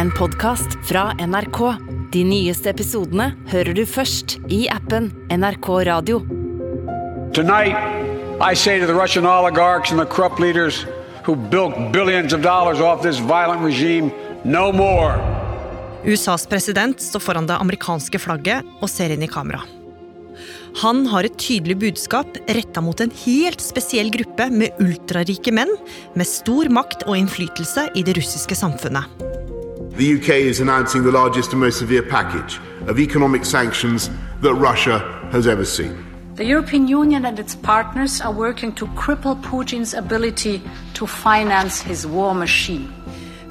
en podkast fra NRK. De nyeste episodene hører du først i appen NRK Radio. Tonight, I say to the Russian oligarchs and the corrupt leaders who built billions of dollars off this violent regime, no more. USAs president står foran det amerikanske flagget og ser inn i kamera. Han har et tydelig budskap retta mot en helt spesiell gruppe med ultrarike menn med stor makt og innflytelse i det russiske samfunnet. The UK is announcing the largest and most severe package of economic sanctions that Russia has ever seen. The European Union and its partners are working to cripple Putin's ability to finance his war machine.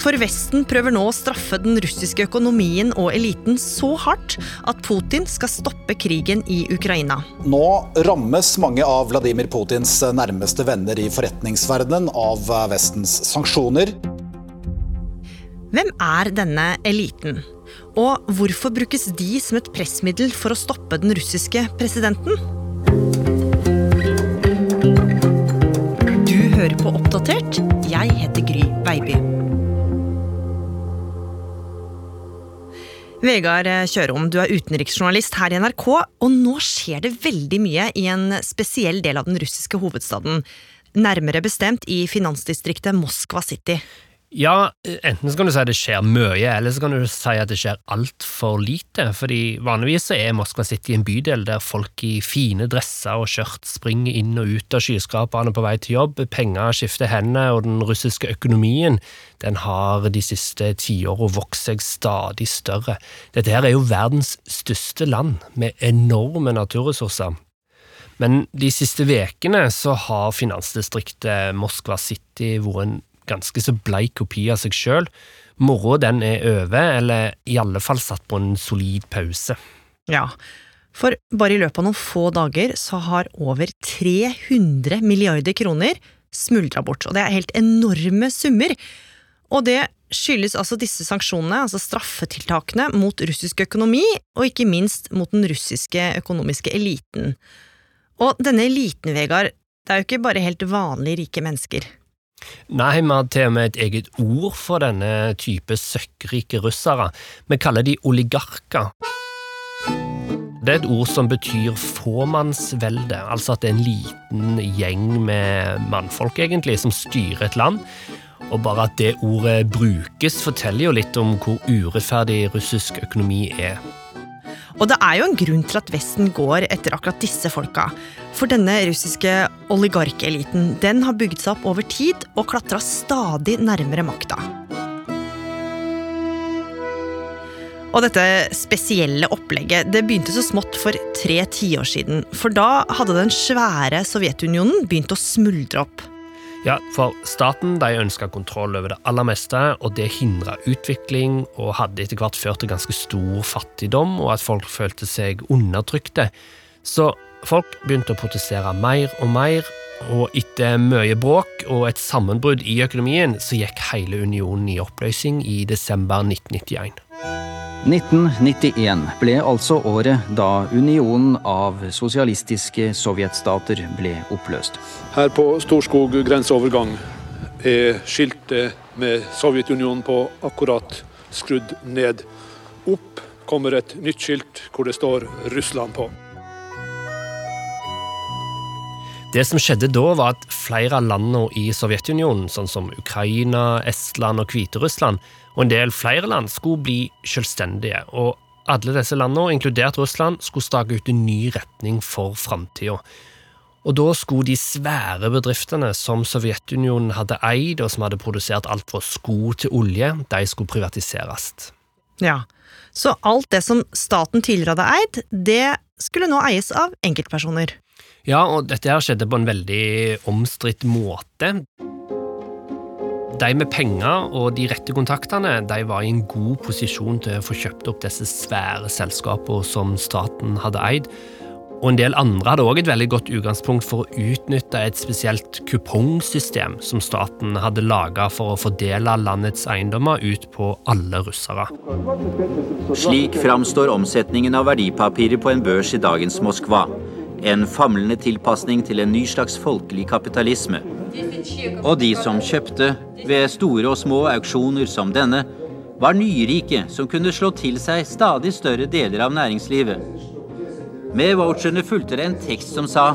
For Vesten prøver nå å straffe den russiske økonomien og eliten så hardt at Putin skal stoppe krigen i Ukraina. Nå rammes mange av Vladimir Putins nærmeste venner i forretningsverdenen av Vestens sanksjoner. Hvem er denne eliten? Og hvorfor brukes de som et pressmiddel for å stoppe den russiske presidenten? Du hører på Oppdatert. Jeg heter Gry Baby. Vegard Kjørom, du er utenriksjournalist her i NRK, og nå skjer det veldig mye i en spesiell del av den russiske hovedstaden. Nærmere bestemt i finansdistriktet Moskva City. Ja, enten så kan du si at det skjer mye, eller så kan du si at det skjer altfor lite. fordi vanligvis så er Moskva City en bydel der folk i fine dresser og skjørt springer inn og ut av skyskraperne på vei til jobb, penger skifter hender, og den russiske økonomien den har de siste tiåra vokst seg stadig større. Dette her er jo verdens største land, med enorme naturressurser. Men de siste ukene så har finansdistriktet Moskva City vært en ganske så bleik kopi av seg sjøl. Moroa den er over, eller i alle fall satt på en solid pause. Ja, for bare i løpet av noen få dager så har over 300 milliarder kroner smuldra bort, og det er helt enorme summer. Og det skyldes altså disse sanksjonene, altså straffetiltakene mot russisk økonomi, og ikke minst mot den russiske økonomiske eliten. Og denne eliten, Vegard, det er jo ikke bare helt vanlige rike mennesker. Nei, vi har til og med et eget ord for denne type søkkrike russere. Vi kaller de oligarker. Det er et ord som betyr fåmannsvelde, altså at det er en liten gjeng med mannfolk, egentlig, som styrer et land. Og bare at det ordet brukes, forteller jo litt om hvor urettferdig russisk økonomi er. Og det er jo en grunn til at Vesten går etter akkurat disse folka. For denne russiske oligarkeliten den har bygd seg opp over tid og klatra stadig nærmere makta. Og dette spesielle opplegget det begynte så smått for tre tiår siden. For da hadde den svære Sovjetunionen begynt å smuldre opp. Ja, for staten de ønska kontroll over det aller meste, og det hindra utvikling og hadde etter hvert ført til ganske stor fattigdom, og at folk følte seg undertrykte. Så folk begynte å protestere mer og mer, og etter mye bråk og et sammenbrudd i økonomien, så gikk hele unionen i oppløsning i desember 1991. 1991 ble altså året da unionen av sosialistiske sovjetstater ble oppløst. Her på Storskog grenseovergang er skiltet med Sovjetunionen på akkurat skrudd ned. Opp kommer et nytt skilt hvor det står Russland på. Det som skjedde da, var at flere av landene i Sovjetunionen, sånn som Ukraina, Estland og Hviterussland, og en del flere land skulle bli selvstendige. og alle disse landene, inkludert Russland, skulle stake ut en ny retning for framtida. Og da skulle de svære bedriftene som Sovjetunionen hadde eid, og som hadde produsert alt fra sko til olje, de skulle privatiseres. Ja, Så alt det som staten tidligere hadde eid, det skulle nå eies av enkeltpersoner. Ja, og dette her skjedde på en veldig omstridt måte. De med penger og de rette kontaktene de var i en god posisjon til å få kjøpt opp disse svære selskapene som staten hadde eid. Og en del andre hadde òg et veldig godt utgangspunkt for å utnytte et spesielt kupongsystem som staten hadde laga for å fordele landets eiendommer ut på alle russere. Slik framstår omsetningen av verdipapirer på en børs i dagens Moskva. En famlende tilpasning til en ny slags folkelig kapitalisme. Og de som kjøpte, ved store og små auksjoner som denne, var nyrike som kunne slå til seg stadig større deler av næringslivet. Med voucherne fulgte det en tekst som sa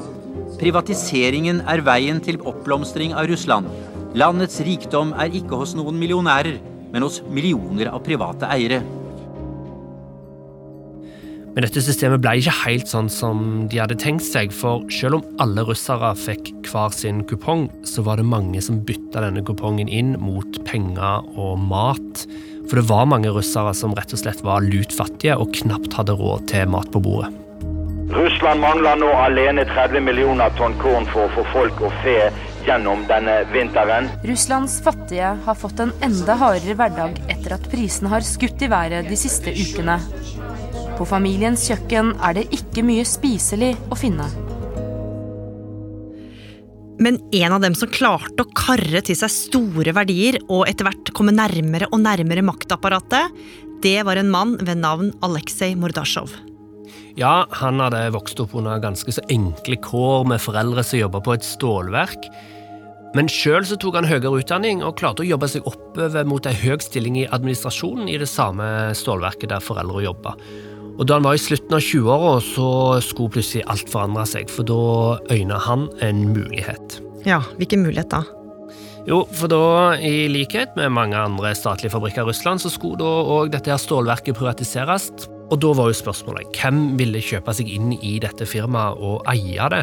Privatiseringen er veien til oppblomstring av Russland. Landets rikdom er ikke hos noen millionærer, men hos millioner av private eiere. Men dette systemet ble ikke helt sånn som de hadde tenkt seg, for selv om alle russere fikk hver sin kupong, så var det mange som bytta denne kupongen inn mot penger og mat. For det var mange russere som rett og slett var lutfattige og knapt hadde råd til mat på bordet. Russland mangler nå alene 30 millioner tonn korn for å få folk og fe gjennom denne vinteren. Russlands fattige har fått en enda hardere hverdag etter at prisene har skutt i været de siste ukene. På familiens kjøkken er det ikke mye spiselig å finne. Men en av dem som klarte å karre til seg store verdier og etter hvert komme nærmere og nærmere maktapparatet, det var en mann ved navn Aleksej Mordasjov. Ja, han hadde vokst opp under ganske så enkle kår med foreldre som jobba på et stålverk. Men sjøl tok han høyere utdanning og klarte å jobbe seg oppover mot ei høy stilling i administrasjonen i det samme stålverket der foreldre jobba. Og Da han var i slutten av 20-åra, så skulle plutselig alt forandre seg, for da øyna han en mulighet. Ja, hvilken mulighet da? Jo, for da, i likhet med mange andre statlige fabrikker i Russland, så skulle da òg dette her stålverket privatiseres. Og da var jo spørsmålet hvem ville kjøpe seg inn i dette firmaet og eie det?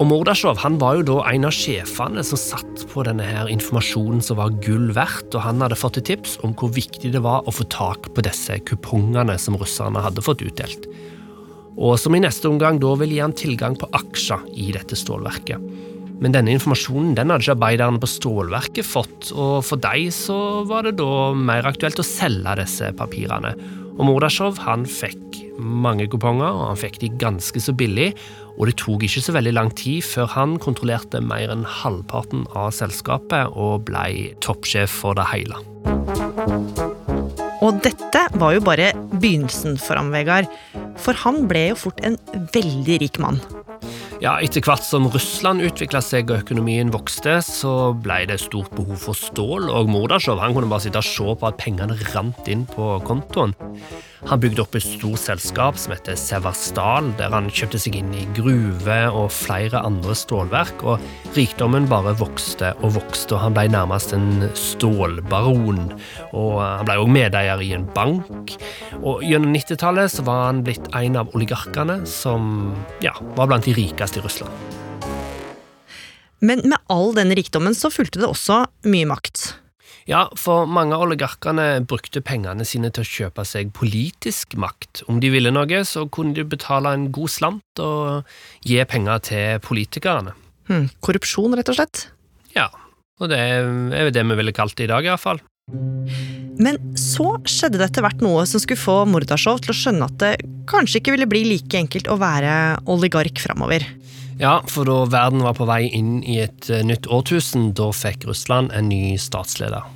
Og Mordasjov han var jo da en av sjefene som satt på denne her informasjonen som var gull verdt, og han hadde fått et tips om hvor viktig det var å få tak på disse kupongene som russerne hadde fått utdelt. Og som i neste omgang da ville gi han tilgang på aksjer i dette stålverket. Men denne informasjonen den hadde ikke arbeiderne på stålverket fått, og for dem så var det da mer aktuelt å selge disse papirene. Og Mordasjov han fikk mange kuponger, og han fikk de ganske så billig, og det tok ikke så veldig lang tid før han kontrollerte mer enn halvparten av selskapet og ble toppsjef for det hele. Og dette var jo bare begynnelsen for ham, Vegard. For han ble jo fort en veldig rik mann. Ja, Etter hvert som Russland utvikla seg og økonomien vokste, så ble det stort behov for stål, og Mordasjov han kunne bare sitte og se på at pengene rant inn på kontoen. Han bygde opp et stort selskap som heter Severstal, der han kjøpte seg inn i gruve og flere andre stålverk, og rikdommen bare vokste og vokste, og han ble nærmest en stålbaron. Og han ble også medeier i en bank, og gjennom 90-tallet var han blitt en av oligarkene som ja, var blant de rikeste i Russland. Men med all denne rikdommen så fulgte det også mye makt. Ja, for mange av oligarkene brukte pengene sine til å kjøpe seg politisk makt. Om de ville noe, så kunne de betale en god slant og gi penger til politikerne. Hmm, korrupsjon, rett og slett? Ja, og det er jo det vi ville kalt det i dag, iallfall. Men så skjedde det etter hvert noe som skulle få Mordasjov til å skjønne at det kanskje ikke ville bli like enkelt å være oligark framover. Ja, for da verden var på vei inn i et eh, nytt årtusen, da fikk Russland en ny statsleder.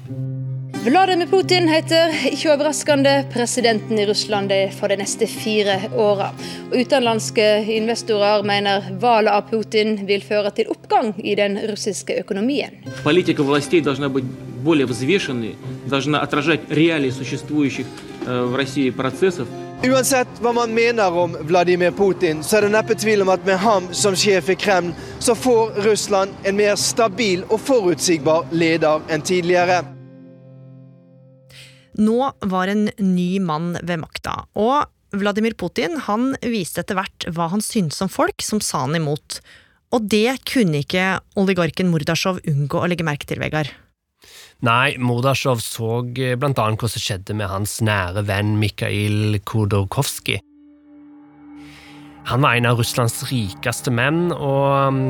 Vladimir Putin heter, ikke overraskende, presidenten i Russland for de neste fire åra. Utenlandske investorer mener valget av Putin vil føre til oppgang i den russiske økonomien. Politika властей должна быть более взвешенной, должна отражать реалии существующих э, в России процессов. Uansett hva man mener om Vladimir Putin, så er det neppe tvil om at med ham som sjef i Kreml, så får Russland en mer stabil og forutsigbar leder enn tidligere. Nå var en ny mann ved makta, og Vladimir Putin han viste etter hvert hva han syntes om folk som sa han imot. Og det kunne ikke oligarken Mordasjov unngå å legge merke til, Vegard. Nei, Mordasjov så eh, blant annet hva som skjedde med hans nære venn Mikhail Khodorkovskij. Han var en av Russlands rikeste menn, og mm,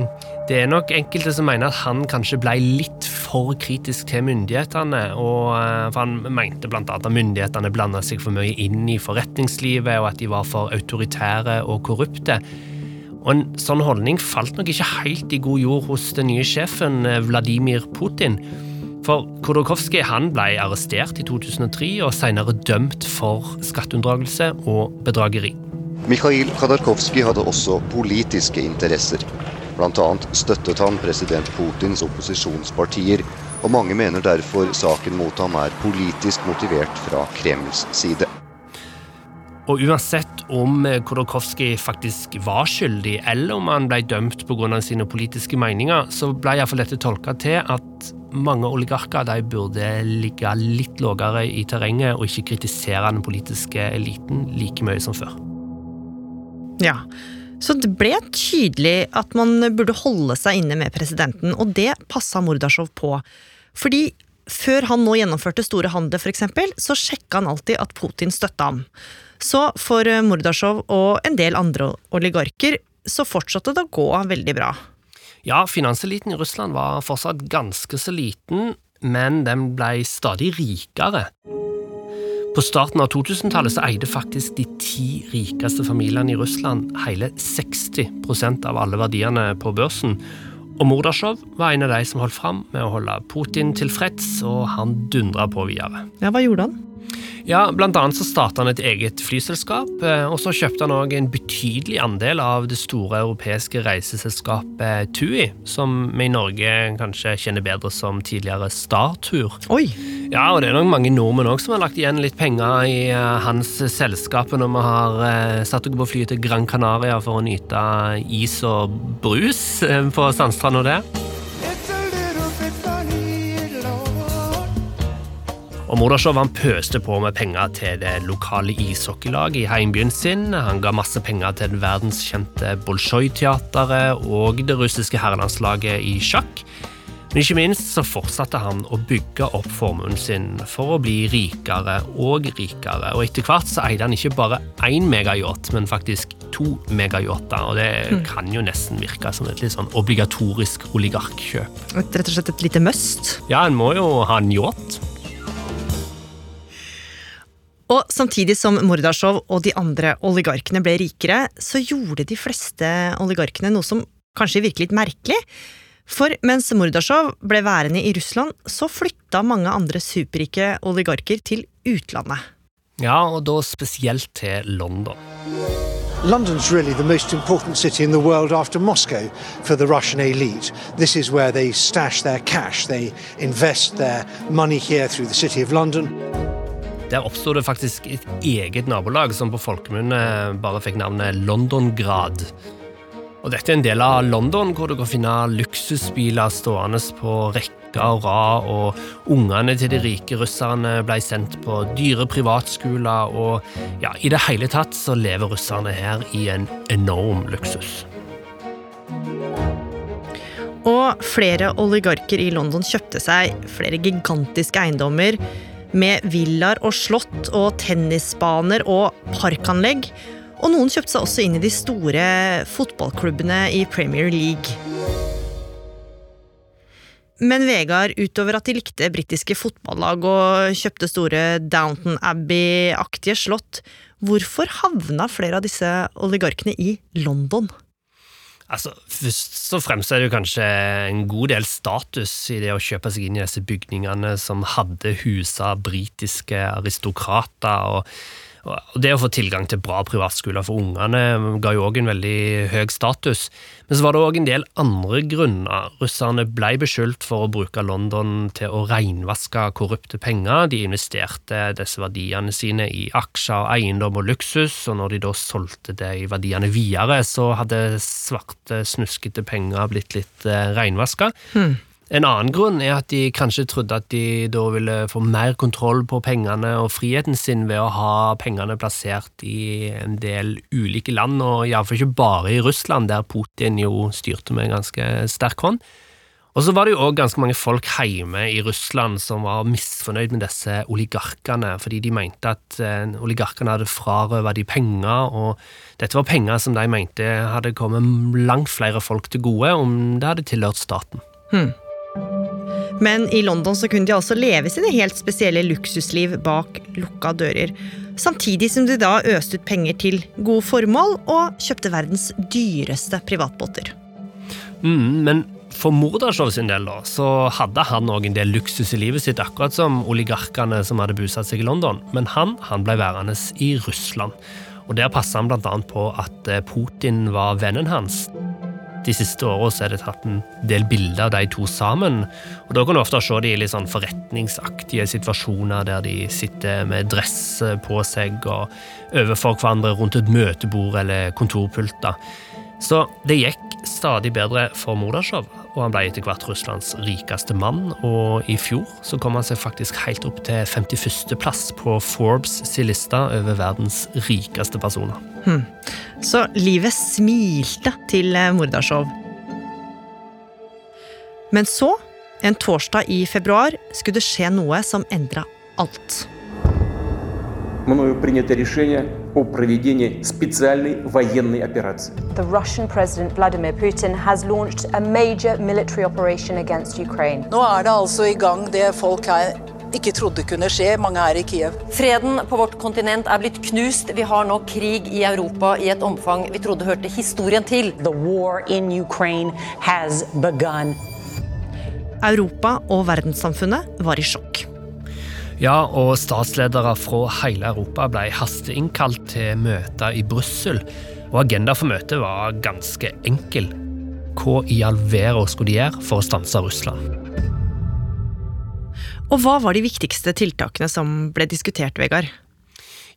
det er nok enkelte som mener at han kanskje ble litt for kritisk til myndighetene. eh, for Han mente annet at myndighetene blanda seg for mye inn i forretningslivet, og at de var for autoritære og korrupte. Og En sånn holdning falt nok ikke helt i god jord hos den nye sjefen eh, Vladimir Putin. For Khodorkovskij ble arrestert i 2003 og senere dømt for skatteunndragelse og bedrageri. Mikhail Khodorkovskij hadde også politiske interesser. Bl.a. støttet han president Putins opposisjonspartier og mange mener derfor saken mot ham er politisk motivert fra Kremls side. Og uansett om Khodorkovskij faktisk var skyldig, eller om han ble dømt pga. sine politiske meninger, så ble iallfall dette tolka til at mange oligarker de burde ligge litt lavere i terrenget og ikke kritisere den politiske eliten like mye som før. Ja, så det ble tydelig at man burde holde seg inne med presidenten, og det passa Mordasjov på. Fordi før han nå gjennomførte store handler, f.eks., så sjekka han alltid at Putin støtta ham. Så for Mordasjov og en del andre oligarker så fortsatte det å gå veldig bra. Ja, finanseliten i Russland var fortsatt ganske så liten, men den ble stadig rikere. På starten av 2000-tallet så eide faktisk de ti rikeste familiene i Russland hele 60% av alle verdiene på børsen. Og Mordasjov var en av de som holdt fram med å holde Putin tilfreds, og han dundra på videre. Ja, Hva gjorde han? Ja, Blant annet så starta han et eget flyselskap, eh, og så kjøpte han òg en betydelig andel av det store europeiske reiseselskapet TUI, som vi i Norge kanskje kjenner bedre som tidligere Startur. Oi! Ja, og det er nok mange nordmenn òg som har lagt igjen litt penger i uh, hans selskap når vi har uh, satt oss på flyet til Gran Canaria for å nyte is og brus på sandstranda der. Og Mordasjov han pøste på med penger til det lokale ishockeylaget i heimbyen sin. Han ga masse penger til det verdenskjente Bolsjoj-teateret og det russiske herrelandslaget i sjakk. Men ikke minst så fortsatte han å bygge opp formuen sin for å bli rikere og rikere. Og etter hvert så eide han ikke bare én megayacht, men faktisk to megayachter. Og det mm. kan jo nesten virke som et litt sånn obligatorisk oligarkkjøp. Rett og slett et lite must? Ja, en må jo ha en yacht. Og samtidig som Mordasjov og de andre oligarkene ble rikere, så gjorde de fleste oligarkene noe som kanskje virker litt merkelig. For mens Mordasjov ble værende i Russland, så flytta mange andre superrike oligarker til utlandet. Ja, og da spesielt til London. London's really the most important city in the world after Moscow for the Russian elite. This is where they stash their cash. They invest their money here through the city of London. Der oppsto det faktisk et eget nabolag som på folkemunne bare fikk navnet Londongrad. Og dette er en del av London hvor du kan finne luksusbiler stående på rekke og rad, og ungene til de rike russerne ble sendt på dyre privatskoler, og ja, i det hele tatt så lever russerne her i en enorm luksus. Og flere oligarker i London kjøpte seg flere gigantiske eiendommer med villaer og slott og tennisbaner og parkanlegg. Og noen kjøpte seg også inn i de store fotballklubbene i Premier League. Men Vegard, utover at de likte britiske fotballag og kjøpte store Downton Abbey-aktige slott, hvorfor havna flere av disse oligarkene i London? Altså, Først og fremst er det jo kanskje en god del status i det å kjøpe seg inn i disse bygningene som hadde husa britiske aristokrater. og og Det å få tilgang til bra privatskoler for ungene ga jo òg en veldig høy status. Men så var det òg en del andre grunner. Russerne ble beskyldt for å bruke London til å reinvaske korrupte penger. De investerte disse verdiene sine i aksjer, eiendom og luksus, og når de da solgte de verdiene videre, så hadde svarte, snuskete penger blitt litt eh, reinvaska. Hmm. En annen grunn er at de kanskje trodde at de da ville få mer kontroll på pengene og friheten sin ved å ha pengene plassert i en del ulike land, og iallfall ikke bare i Russland, der Putin jo styrte med en ganske sterk hånd. Og så var det jo òg ganske mange folk hjemme i Russland som var misfornøyd med disse oligarkene, fordi de mente at eh, oligarkene hadde frarøvet de penger, og dette var penger som de mente hadde kommet langt flere folk til gode om det hadde tilhørt staten. Hmm. Men i London så kunne de altså leve sine helt spesielle luksusliv bak lukka dører. Samtidig som de da øste ut penger til gode formål og kjøpte verdens dyreste privatbåter. Mm, men for Mordasjov sin del da, så hadde han òg en del luksus i livet sitt, akkurat som oligarkene som hadde bosatt seg i London. Men han, han ble værende i Russland. Og Der passa han bl.a. på at eh, Putin var vennen hans. De siste åra er det tatt en del bilder av de to sammen. Og Da kan du ofte se de i litt sånn forretningsaktige situasjoner der de sitter med dress på seg og overfor hverandre rundt et møtebord eller kontorpulter. Så det gikk stadig bedre for Mordasjov, og han ble etter hvert Russlands rikeste mann. Og i fjor så kom han seg faktisk helt opp til 51.-plass på Forbes' sin liste over verdens rikeste personer. Hmm. Så livet smilte til eh, Mordasjov. Men så, en torsdag i februar, skulle det skje noe som endra alt мною принято решение о проведении специальной военной операции. The Russian President Vladimir Putin has launched a major military operation against Ukraine. Nå er det altså i gang det folk her ikke trodde kunne skje, mange her i Kiev. Freden på vårt kontinent er blitt knust. Vi har nå krig i Europa i et omfang vi trodde hørte historien til. The war in Ukraine has begun. Europa og verdenssamfunnet var i sjokk. Ja, og statsledere fra hele Europa ble hasteinnkalt til møter i Brussel. Og agenda for møtet var ganske enkel. Hva i all verden skulle de gjøre for å stanse Russland? Og hva var de viktigste tiltakene som ble diskutert, Vegard?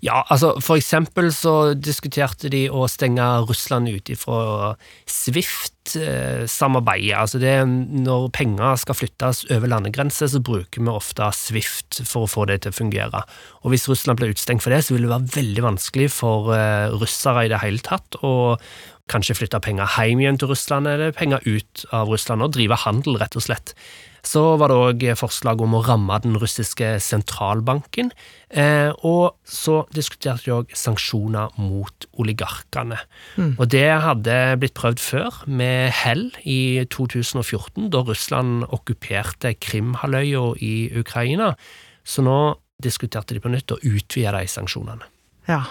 Ja, altså for eksempel så diskuterte de å stenge Russland ut ifra Swift-samarbeidet. Altså det når penger skal flyttes over landegrenser, så bruker vi ofte Swift for å få det til å fungere. Og hvis Russland blir utestengt for det, så vil det være veldig vanskelig for uh, russere i det hele tatt å kanskje flytte penger hjem igjen til Russland, eller penger ut av Russland, og drive handel, rett og slett. Så var det òg forslag om å ramme den russiske sentralbanken. Eh, og så diskuterte de òg sanksjoner mot oligarkene. Mm. Og det hadde blitt prøvd før, med hell, i 2014, da Russland okkuperte Krimhalvøya i Ukraina. Så nå diskuterte de på nytt å utvide de sanksjonene. Ja,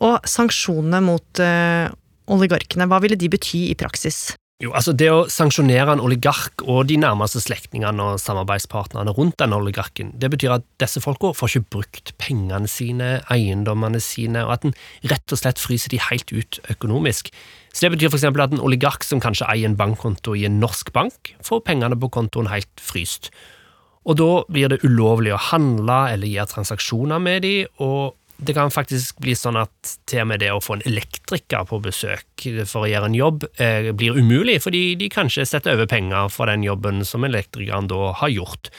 Og sanksjonene mot uh, oligarkene, hva ville de bety i praksis? Jo, altså Det å sanksjonere en oligark og de nærmeste slektningene og samarbeidspartnerne rundt den oligarken, det betyr at disse folka får ikke brukt pengene sine, eiendommene sine, og at en rett og slett fryser de helt ut økonomisk. Så Det betyr f.eks. at en oligark som kanskje eier en bankkonto i en norsk bank, får pengene på kontoen helt fryst. Og da blir det ulovlig å handle eller gjøre transaksjoner med de, og det kan faktisk bli sånn at til og med det å få en elektriker på besøk for å gjøre en jobb, eh, blir umulig, fordi de kanskje setter over penger for den jobben som elektrikeren da har gjort.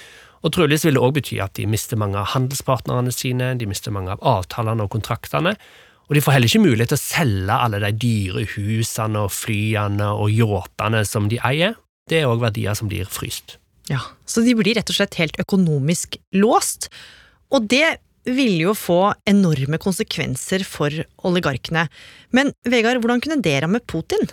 Og troligvis vil det òg bety at de mister mange av handelspartnerne sine, de mister mange av avtalene og kontraktene, og de får heller ikke mulighet til å selge alle de dyre husene og flyene og yachtene som de eier. Det er òg verdier som blir fryst. Ja, Så de blir rett og slett helt økonomisk låst. Og det ville jo få enorme konsekvenser for oligarkene. Men Vegard, hvordan kunne det ramme Putin?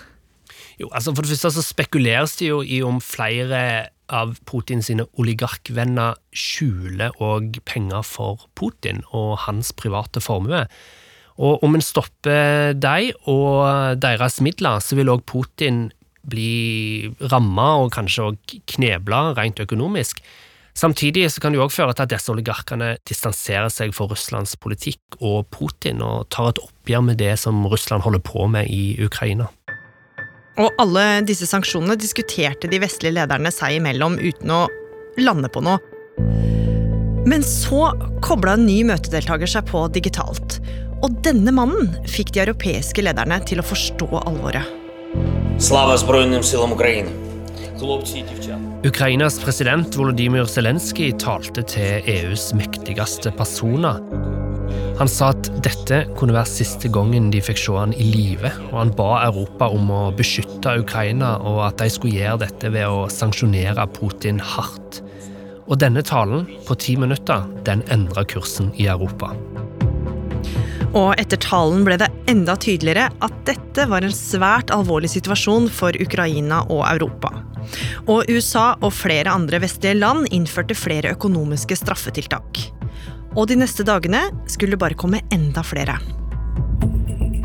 Jo, altså For det første så spekuleres det jo i om flere av Putins oligarkvenner skjuler òg penger for Putin og hans private formue. Og om en stopper dem og deres midler, så vil òg Putin bli ramma og kanskje òg knebla rent økonomisk. Samtidig så kan det jo òg føre til at disse oligarkene distanserer seg for Russlands politikk og Putin, og tar et oppgjør med det som Russland holder på med i Ukraina. Og alle disse sanksjonene diskuterte de vestlige lederne seg imellom uten å lande på noe. Men så kobla en ny møtedeltaker seg på digitalt. Og denne mannen fikk de europeiske lederne til å forstå alvoret. Slava Ukraina! Ukrainas president Volodymyr Zelenskyj talte til EUs mektigste personer. Han sa at dette kunne være siste gangen de fikk se han i live, og han ba Europa om å beskytte Ukraina, og at de skulle gjøre dette ved å sanksjonere Putin hardt. Og denne talen, på ti minutter, den endra kursen i Europa. Og etter talen ble det enda tydeligere at dette var en svært alvorlig situasjon for Ukraina og Europa. Og USA og flere andre vestlige land innførte flere økonomiske straffetiltak. Og de neste dagene skulle det bare komme enda flere.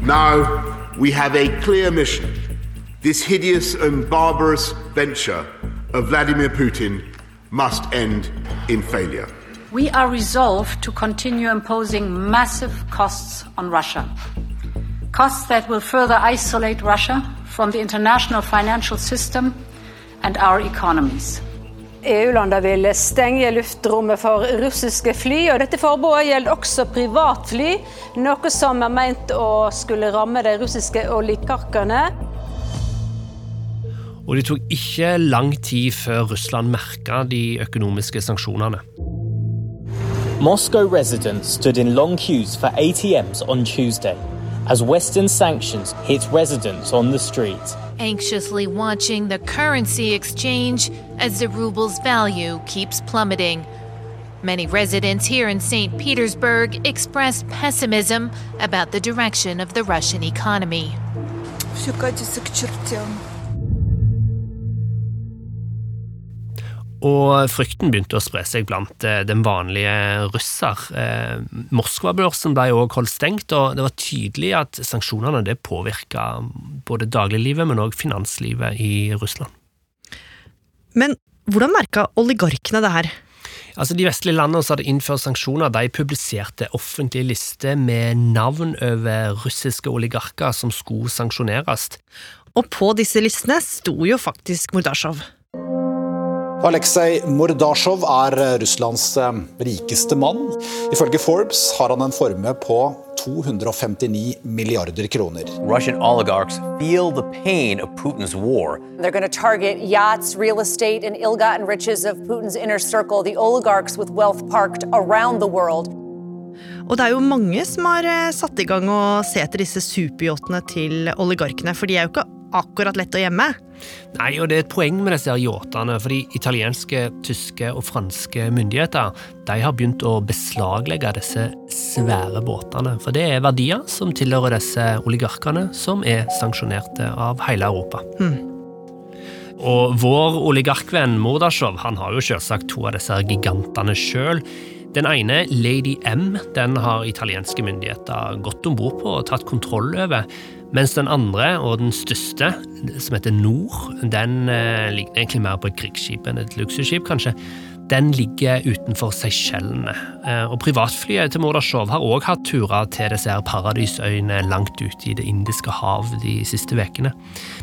Now we have a clear mission. This hideous and barbarous venture of Vladimir Putin must end in failure. We are resolved to continue imposing massive costs on Russia. Costs that will further isolate Russia from the international financial system and our economies. EU-landene vil stenge luftrommet for russiske fly, og dette forbudet gjelder også privatfly, noe som er meint å skulle ramme de russiske oligarkene. Og det tok ikke lang tid før Russland merka de økonomiske sanksjonene. Moscow residents stood in long queues for ATMs on Tuesday as Western sanctions hit residents on the street. Anxiously watching the currency exchange as the ruble's value keeps plummeting. Many residents here in St. Petersburg expressed pessimism about the direction of the Russian economy. Все катится к чертям. Og frykten begynte å spre seg blant eh, den vanlige russer. Eh, Moskva-børsen ble også holdt stengt, og det var tydelig at sanksjonene det påvirka både dagliglivet, men også finanslivet i Russland. Men hvordan merka oligarkene det her? Altså De vestlige landene som hadde innført sanksjoner, de publiserte offentlige lister med navn over russiske oligarker som skulle sanksjoneres. Og på disse listene sto jo faktisk Mordasjov. Aleksej Mordasjov er Russlands eh, rikeste mann. Ifølge Forbes har han en formue på 259 milliarder kroner. Russian oligarchs feel the pain of Putin's war. They're going to target yachts, real estate, and ill gotten riches of Putin's inner circle, the oligarchs with wealth parked around the world. Og det er jo mange som har eh, satt i gang å se etter disse superyachtene til oligarkene, for de er jo ikke akkurat lett å gjemme. Nei, og det er et poeng med disse yachtene, fordi italienske, tyske og franske myndigheter de har begynt å beslaglegge disse svære båtene. For det er verdier som tilhører disse oligarkene, som er sanksjonerte av hele Europa. Hmm. Og vår oligarkvenn Mordasjov han har jo selvsagt to av disse gigantene sjøl. Den ene, Lady M, den har italienske myndigheter gått om bord på og tatt kontroll over. Mens den andre, og den største, som heter Nord, den eh, ligner egentlig mer på et krigsskip enn et luksusskip, kanskje. Den ligger utenfor Seychellene. Eh, og privatflyet til Mordasjov har òg hatt turer til disse paradisøyene langt ute i Det indiske hav de siste ukene.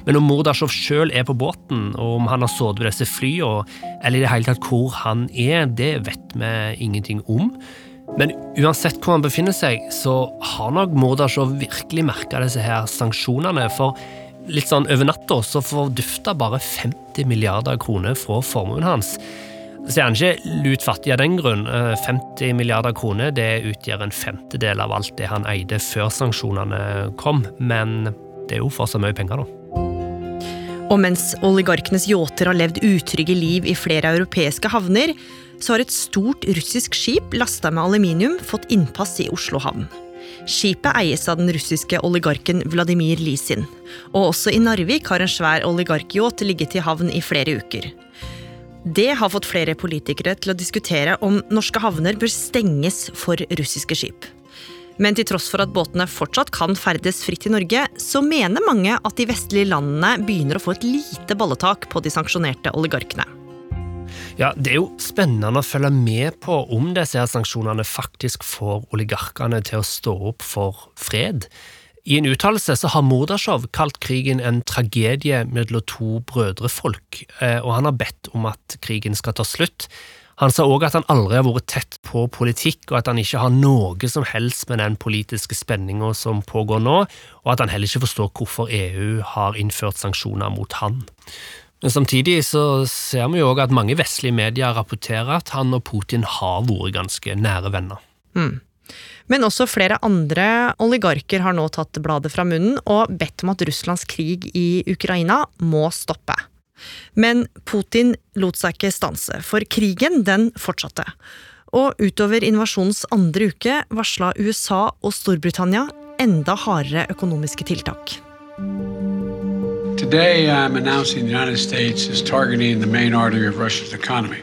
Men om Mordasjov sjøl er på båten, og om han har sovet ved disse flyene, eller i det hele tatt hvor han er, det vet vi ingenting om. Men uansett hvor han befinner seg, så har nok Mordasjov virkelig merka disse her sanksjonene. For litt sånn over natta så fordufta bare 50 milliarder kroner fra formuen hans. Så er han ikke lut fattig av den grunn. 50 milliarder kroner det utgjør en femtedel av alt det han eide før sanksjonene kom, men det er jo fortsatt mye penger, da. Og mens oligarkenes yachter har levd utrygge liv i flere europeiske havner, så har et stort russisk skip lasta med aluminium fått innpass i Oslo havn. Skipet eies av den russiske oligarken Vladimir Lisin. Og også i Narvik har en svær oligarkyacht ligget i havn i flere uker. Det har fått flere politikere til å diskutere om norske havner bør stenges for russiske skip. Men til tross for at båtene fortsatt kan ferdes fritt i Norge, så mener mange at de vestlige landene begynner å få et lite balletak på de sanksjonerte oligarkene. Ja, Det er jo spennende å følge med på om disse her sanksjonene faktisk får oligarkene til å stå opp for fred. I en uttalelse så har Mordasjov kalt krigen en tragedie mellom to brødrefolk, eh, og han har bedt om at krigen skal ta slutt. Han sa òg at han aldri har vært tett på politikk, og at han ikke har noe som helst med den politiske spenninga som pågår nå, og at han heller ikke forstår hvorfor EU har innført sanksjoner mot han. Men samtidig så ser vi jo òg at mange vestlige medier rapporterer at han og Putin har vært ganske nære venner. Mm. Men også flere andre oligarker har nå tatt bladet fra munnen og bedt om at Russlands krig i Ukraina må stoppe. Men Putin lot seg ikke stanse, for krigen den fortsatte. Og utover invasjonens andre uke varsla USA og Storbritannia enda hardere økonomiske tiltak. Today, I'm announcing the United States is targeting the main artery of Russia's economy.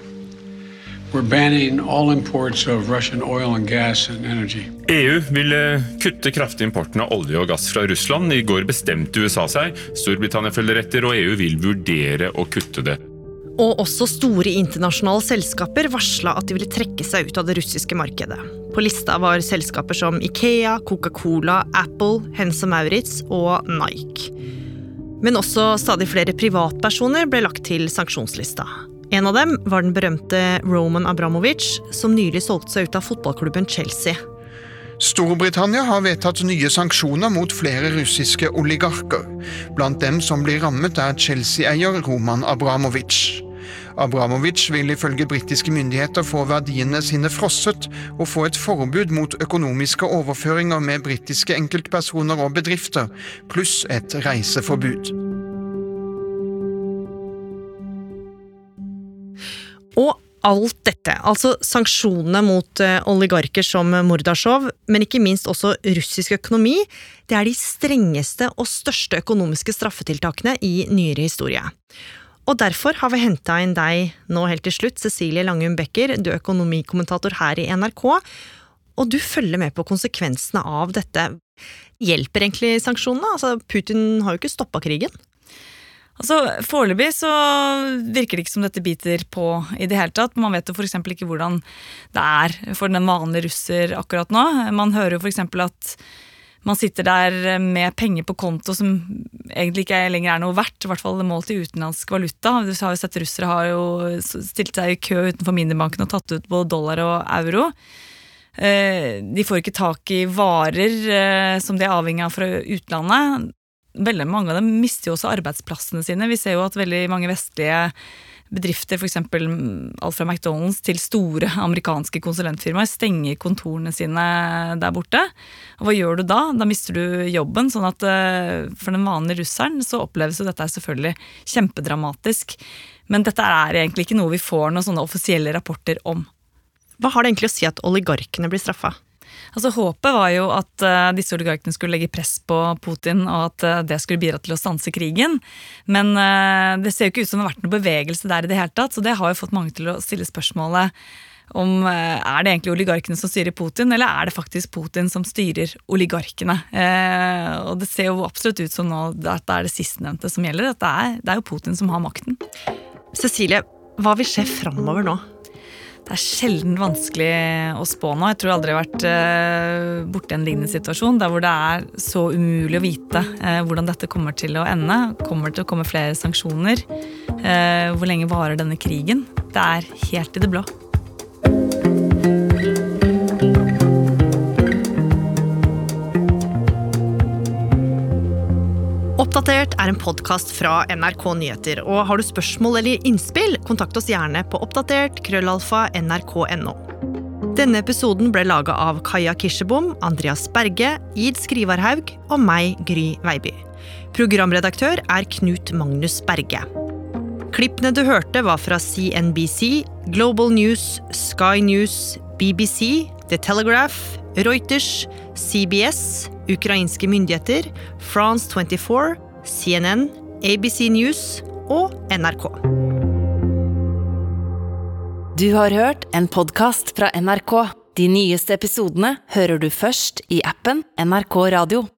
We're banning all imports of Russian oil and gas and energy. EU ville kutte kraftig importen av olje og gass fra Russland. I går bestemte USA seg. Storbritannia følger etter, og EU vil vurdere å kutte det. Og også store internasjonale selskaper varsla at de ville trekke seg ut av det russiske markedet. På lista var selskaper som Ikea, Coca-Cola, Apple, Hense Maurits og Nike. Men også stadig flere privatpersoner ble lagt til sanksjonslista. En av dem var den berømte Roman Abramovic, som nylig solgte seg ut av fotballklubben Chelsea. Storbritannia har vedtatt nye sanksjoner mot flere russiske oligarker. Blant dem som blir rammet, er Chelsea-eier Roman Abramovic. Abramovic vil ifølge britiske myndigheter få verdiene sine frosset og få et forbud mot økonomiske overføringer med britiske enkeltpersoner og bedrifter, pluss et reiseforbud. Og alt dette, altså sanksjonene mot eh, oligarker som Mordasjov, men ikke minst også russisk økonomi, det er de strengeste og største økonomiske straffetiltakene i nyere historie. Og derfor har vi henta inn deg nå helt til slutt, Cecilie Langum Becker, du er økonomikommentator her i NRK. Og du følger med på konsekvensene av dette. Hjelper egentlig sanksjonene? Altså, Putin har jo ikke stoppa krigen. Altså, Foreløpig så virker det ikke som dette biter på i det hele tatt. Man vet jo f.eks. ikke hvordan det er for den vanlige russer akkurat nå. Man hører jo f.eks. at man sitter der med penger på konto som egentlig ikke lenger er noe verdt, i hvert fall målt i utenlandsk valuta. Du har jo sett Russere har jo stilt seg i kø utenfor minibanken og tatt ut både dollar og euro. Eh, de får ikke tak i varer eh, som de er avhengig av fra utlandet veldig mange av dem mister jo også arbeidsplassene sine. Vi ser jo at veldig mange vestlige bedrifter, f.eks. alt fra McDonald's til store amerikanske konsulentfirmaer, stenger kontorene sine der borte. Og hva gjør du da? Da mister du jobben. sånn at uh, for den vanlige russeren så oppleves jo dette selvfølgelig kjempedramatisk. Men dette er egentlig ikke noe vi får noen sånne offisielle rapporter om. Hva har det egentlig å si at oligarkene blir straffa? Altså Håpet var jo at uh, disse oligarkene skulle legge press på Putin, og at uh, det skulle bidra til å stanse krigen. Men uh, det ser jo ikke ut som det har vært noen bevegelse der i det hele tatt, så det har jo fått mange til å stille spørsmålet om er det egentlig oligarkene som styrer Putin, eller er det faktisk Putin som styrer oligarkene? og det ser jo absolutt ut som nå at det er det sistnevnte som gjelder. At det er, det er jo Putin som har makten. Cecilie, hva vil skje framover nå? Det er sjelden vanskelig å spå nå. Jeg tror aldri jeg har vært uh, borti en lignende situasjon der hvor det er så umulig å vite uh, hvordan dette kommer til å ende. Kommer det til å komme flere sanksjoner? Uh, hvor lenge varer denne krigen? Det er helt i det blå. Oppdatert er en podkast fra NRK Nyheter. og Har du spørsmål eller innspill, kontakt oss gjerne på oppdatert krøllalfa nrk.no. Denne episoden ble laga av Kaja Kirsebom, Andreas Berge, Id Skrivarhaug og meg, Gry Veiby. Programredaktør er Knut Magnus Berge. Klippene du hørte, var fra CNBC, Global News, Sky News, BBC, The Telegraph, Reuters, CBS, ukrainske myndigheter, France 24, CNN, ABC News og NRK. Du har hørt en podkast fra NRK. De nyeste episodene hører du først i appen NRK Radio.